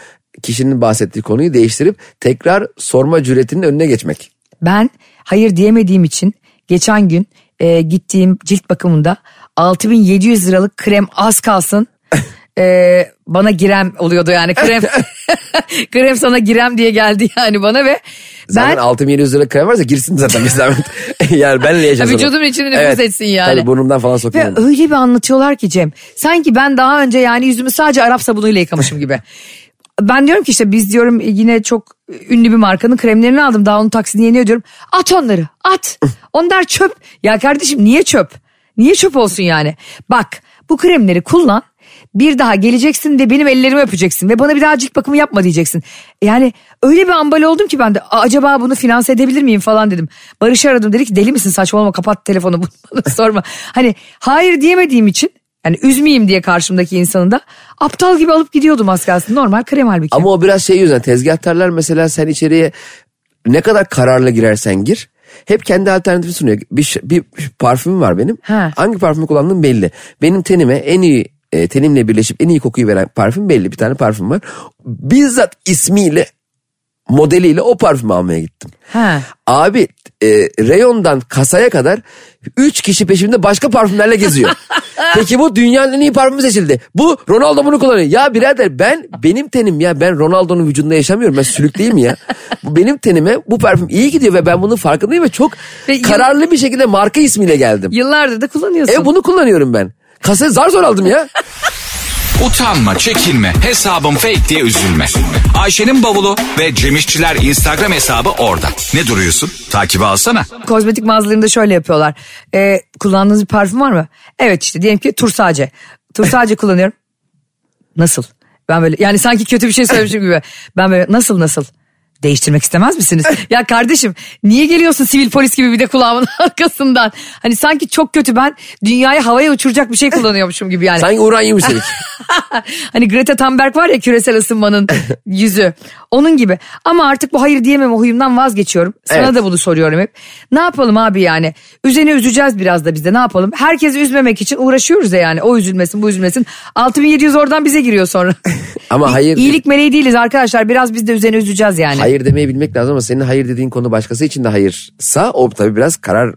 kişinin bahsettiği konuyu değiştirip tekrar sorma cüretinin önüne geçmek. Ben hayır diyemediğim için geçen gün e, gittiğim cilt bakımında 6700 liralık krem az kalsın. e, bana girem oluyordu yani krem krem sana girem diye geldi yani bana ve Zaten ben 6700 lira krem varsa girsin zaten bir zahmet. yani benle yaşasın. Ha, vücudumun içine nüfuz etsin yani. Tabii burnumdan falan Ve sokuyorum. öyle bir anlatıyorlar ki Cem. Sanki ben daha önce yani yüzümü sadece Arap sabunuyla yıkamışım gibi. Ben diyorum ki işte biz diyorum yine çok ünlü bir markanın kremlerini aldım. Daha onun taksidini yeni ödüyorum. At onları at. Onlar çöp. Ya kardeşim niye çöp? Niye çöp olsun yani? Bak bu kremleri kullan. Bir daha geleceksin de benim ellerimi öpeceksin ve bana bir daha cilt bakımı yapma diyeceksin. Yani öyle bir ambal oldum ki ben de "Aa, acaba bunu finanse edebilir miyim falan dedim. Barış'ı aradım dedi ki deli misin saçmalama kapat telefonu bunu bana sorma. Hani hayır diyemediğim için yani üzmeyeyim diye karşımdaki insanı da aptal gibi alıp gidiyordum az kalsın. Normal krem halbuki. Ama o biraz şey yüzden tezgahtarlar mesela sen içeriye ne kadar kararlı girersen gir hep kendi alternatifi sunuyor. Bir, bir parfüm var benim. Ha. Hangi parfümü kullandığım belli. Benim tenime en iyi e, tenimle birleşip en iyi kokuyu veren parfüm belli. Bir tane parfüm var. Bizzat ismiyle modeliyle o parfümü almaya gittim. Ha. Abi e, reyondan kasaya kadar 3 kişi peşimde başka parfümlerle geziyor. Peki bu dünyanın en iyi parfümü seçildi. Bu Ronaldo bunu kullanıyor. Ya birader ben benim tenim ya ben Ronaldo'nun vücudunda yaşamıyorum. Ben sülük değil mi ya? Bu benim tenime bu parfüm iyi gidiyor ve ben bunun farkındayım ve çok Ve kararlı bir şekilde marka ismiyle geldim. Yıllardır da kullanıyorsun. E bunu kullanıyorum ben. Kasaya zar zor aldım ya. Utanma, çekinme, hesabım fake diye üzülme. Ayşe'nin bavulu ve Cemişçiler Instagram hesabı orada. Ne duruyorsun? Takibi alsana. Kozmetik mağazalarında şöyle yapıyorlar. Ee, kullandığınız bir parfüm var mı? Evet işte diyelim ki Tursace. Tursace kullanıyorum. Nasıl? Ben böyle yani sanki kötü bir şey söylemişim gibi. Ben böyle nasıl nasıl? Değiştirmek istemez misiniz? ya kardeşim niye geliyorsun sivil polis gibi bir de kulağımın arkasından? Hani sanki çok kötü ben dünyayı havaya uçuracak bir şey kullanıyormuşum gibi yani. Sanki uranyum üstelik. hani Greta Thunberg var ya küresel ısınmanın yüzü. Onun gibi. Ama artık bu hayır diyemem o huyumdan vazgeçiyorum. Sana Evet. da bunu soruyorum hep. Ne yapalım abi yani? Üzerine üzeceğiz biraz da biz de ne yapalım? Herkesi üzmemek için uğraşıyoruz ya yani. O üzülmesin bu üzülmesin. 6700 oradan bize giriyor sonra. Ama hayır- İyilik meleği değiliz arkadaşlar. Biraz biz de üzerine üzeceğiz yani. hayır demeyi bilmek lazım ama senin hayır dediğin konu başkası için de hayırsa o tabii biraz karar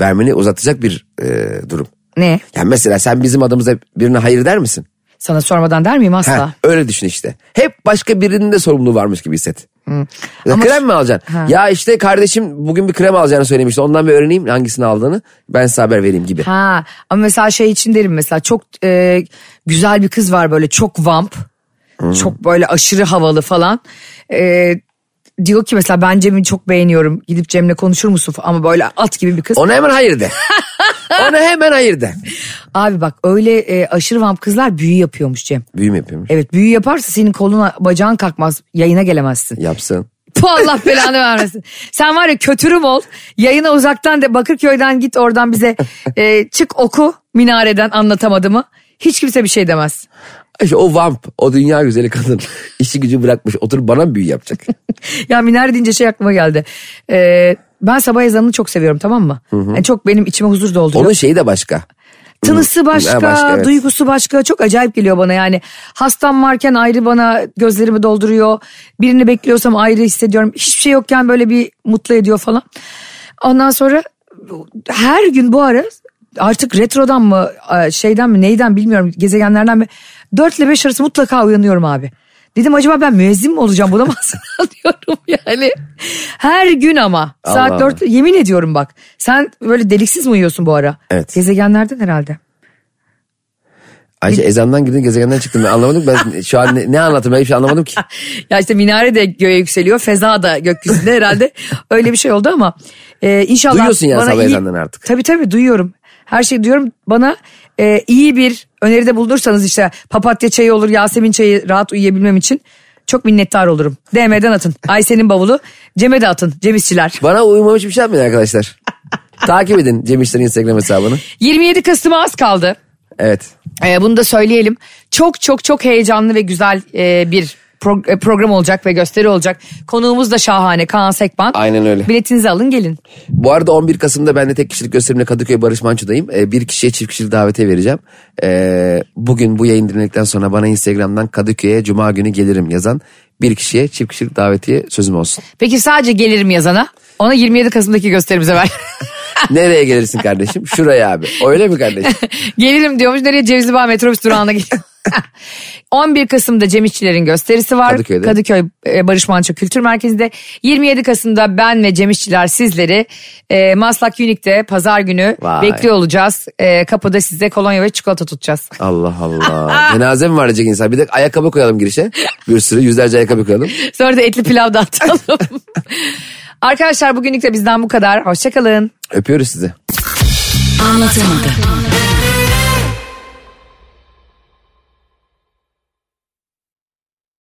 vermeni uzatacak bir e, durum. Ne? Yani mesela sen bizim adımıza birine hayır der misin? Sana sormadan der miyim asla? Ha, öyle düşün işte. Hep başka birinin de sorumluluğu varmış gibi hisset. Ya Ama- krem mi alacaksın? Ha. Ya işte kardeşim bugün bir krem alacağını söylemişti. Ondan bir öğreneyim hangisini aldığını. Ben size haber vereyim gibi. Ha ama mesela şey için derim mesela çok e, güzel bir kız var böyle çok vamp. Çok böyle aşırı havalı falan. E, diyor ki mesela ben Cem'i çok beğeniyorum. Gidip Cem'le konuşur musun? Ama böyle at gibi bir kız. Ona hemen hayır de. Ona hemen hayır de. Abi bak öyle e, aşırı vamp kızlar büyü yapıyormuş Cem. Büyüm yapıyormuş. Evet büyü yaparsa senin koluna bacağın kalkmaz. Yayına gelemezsin. Yapsın. Bu Allah belanı vermesin. Sen var ya kötürüm ol. Yayına uzaktan de Bakırköy'den git oradan bize e, çık oku minareden anlatamadığımı. Hiç kimse bir şey demez. İşte o vamp, o dünya güzeli kadın işi gücü bırakmış oturup bana büyü yapacak? ya minare deyince şey aklıma geldi. Ee, ben sabah ezanını çok seviyorum tamam mı? Yani çok benim içime huzur dolduruyor. Onun şeyi de başka. Tınısı başka, Ha, başka, evet. duygusu başka. Çok acayip geliyor bana yani. Hastam varken ayrı bana gözlerimi dolduruyor. Birini bekliyorsam ayrı hissediyorum. Hiçbir şey yokken böyle bir mutlu ediyor falan. Ondan sonra her gün bu ara artık retrodan mı şeyden mi neyden bilmiyorum gezegenlerden mi 4 ile 5 arası mutlaka uyanıyorum abi. Dedim acaba ben müezzin mi olacağım buna mı hazırlanıyorum yani. Her gün ama saat Allah 4 yemin ediyorum bak. Sen böyle deliksiz mi uyuyorsun bu ara? Evet. Gezegenlerden herhalde. Ayşe ezandan girdin gezegenden çıktın. Ben anlamadım ben şu an ne, ne anlatayım ben hiçbir şey anlamadım ki. Ya işte minare de göğe yükseliyor. Feza da gökyüzünde herhalde öyle bir şey oldu ama e, inşallah. Duyuyorsun yani sabah iyi- ezanlarını artık. Tabii tabii duyuyorum. Her şeyi duyuyorum. Bana e, iyi bir öneride bulunursanız işte papatya çayı olur, Yasemin çayı rahat uyuyabilmem için çok minnettar olurum. DM'den atın. Ayşe'nin bavulu. Cem'e de atın. Cem İşçiler. Bana uyumam hiçbir şey yapmayın arkadaşlar. Takip edin Cem İşler'in Instagram hesabını. 27 Kasım'a az kaldı. Evet. Ee, bunu da söyleyelim. Çok çok çok heyecanlı ve güzel e, bir pro- e, program olacak ve gösteri olacak. Konuğumuz da şahane Kaan Sekban. Aynen öyle. Biletinizi alın gelin. Bu arada 11 Kasım'da ben de tek kişilik gösterimle Kadıköy Barış Manço'dayım. Ee, bir kişiye çift kişilik davete vereceğim. Ee, bugün bu yayın dinledikten sonra bana Instagram'dan Kadıköy'e Cuma günü gelirim yazan bir kişiye çift kişilik davetiye sözüm olsun. Peki sadece gelirim yazana ona 27 Kasım'daki gösterimize ver. Nereye gelirsin kardeşim? Şuraya abi. Öyle mi kardeşim? gelirim diyormuş nereye Cevizli Bağ metrobüs durağına gidiyor. 11 Kasım'da Cem İşçilerin gösterisi var. Kadıköy'de. Kadıköy e, Barış Manço Kültür Merkezi'nde. 27 Kasım'da ben ve Cem İşçiler sizleri e, Maslak Unique'de pazar günü Vay. bekliyor olacağız. E, kapıda size kolonya ve çikolata tutacağız. Allah Allah. Cenaze mi var diyecek insan? Bir de ayakkabı koyalım girişe. Bir sürü yüzlerce ayakkabı koyalım. Sonra da etli pilav dağıtalım. Arkadaşlar bugünlük de bizden bu kadar. Hoşçakalın. Öpüyoruz sizi. Anlatamadım.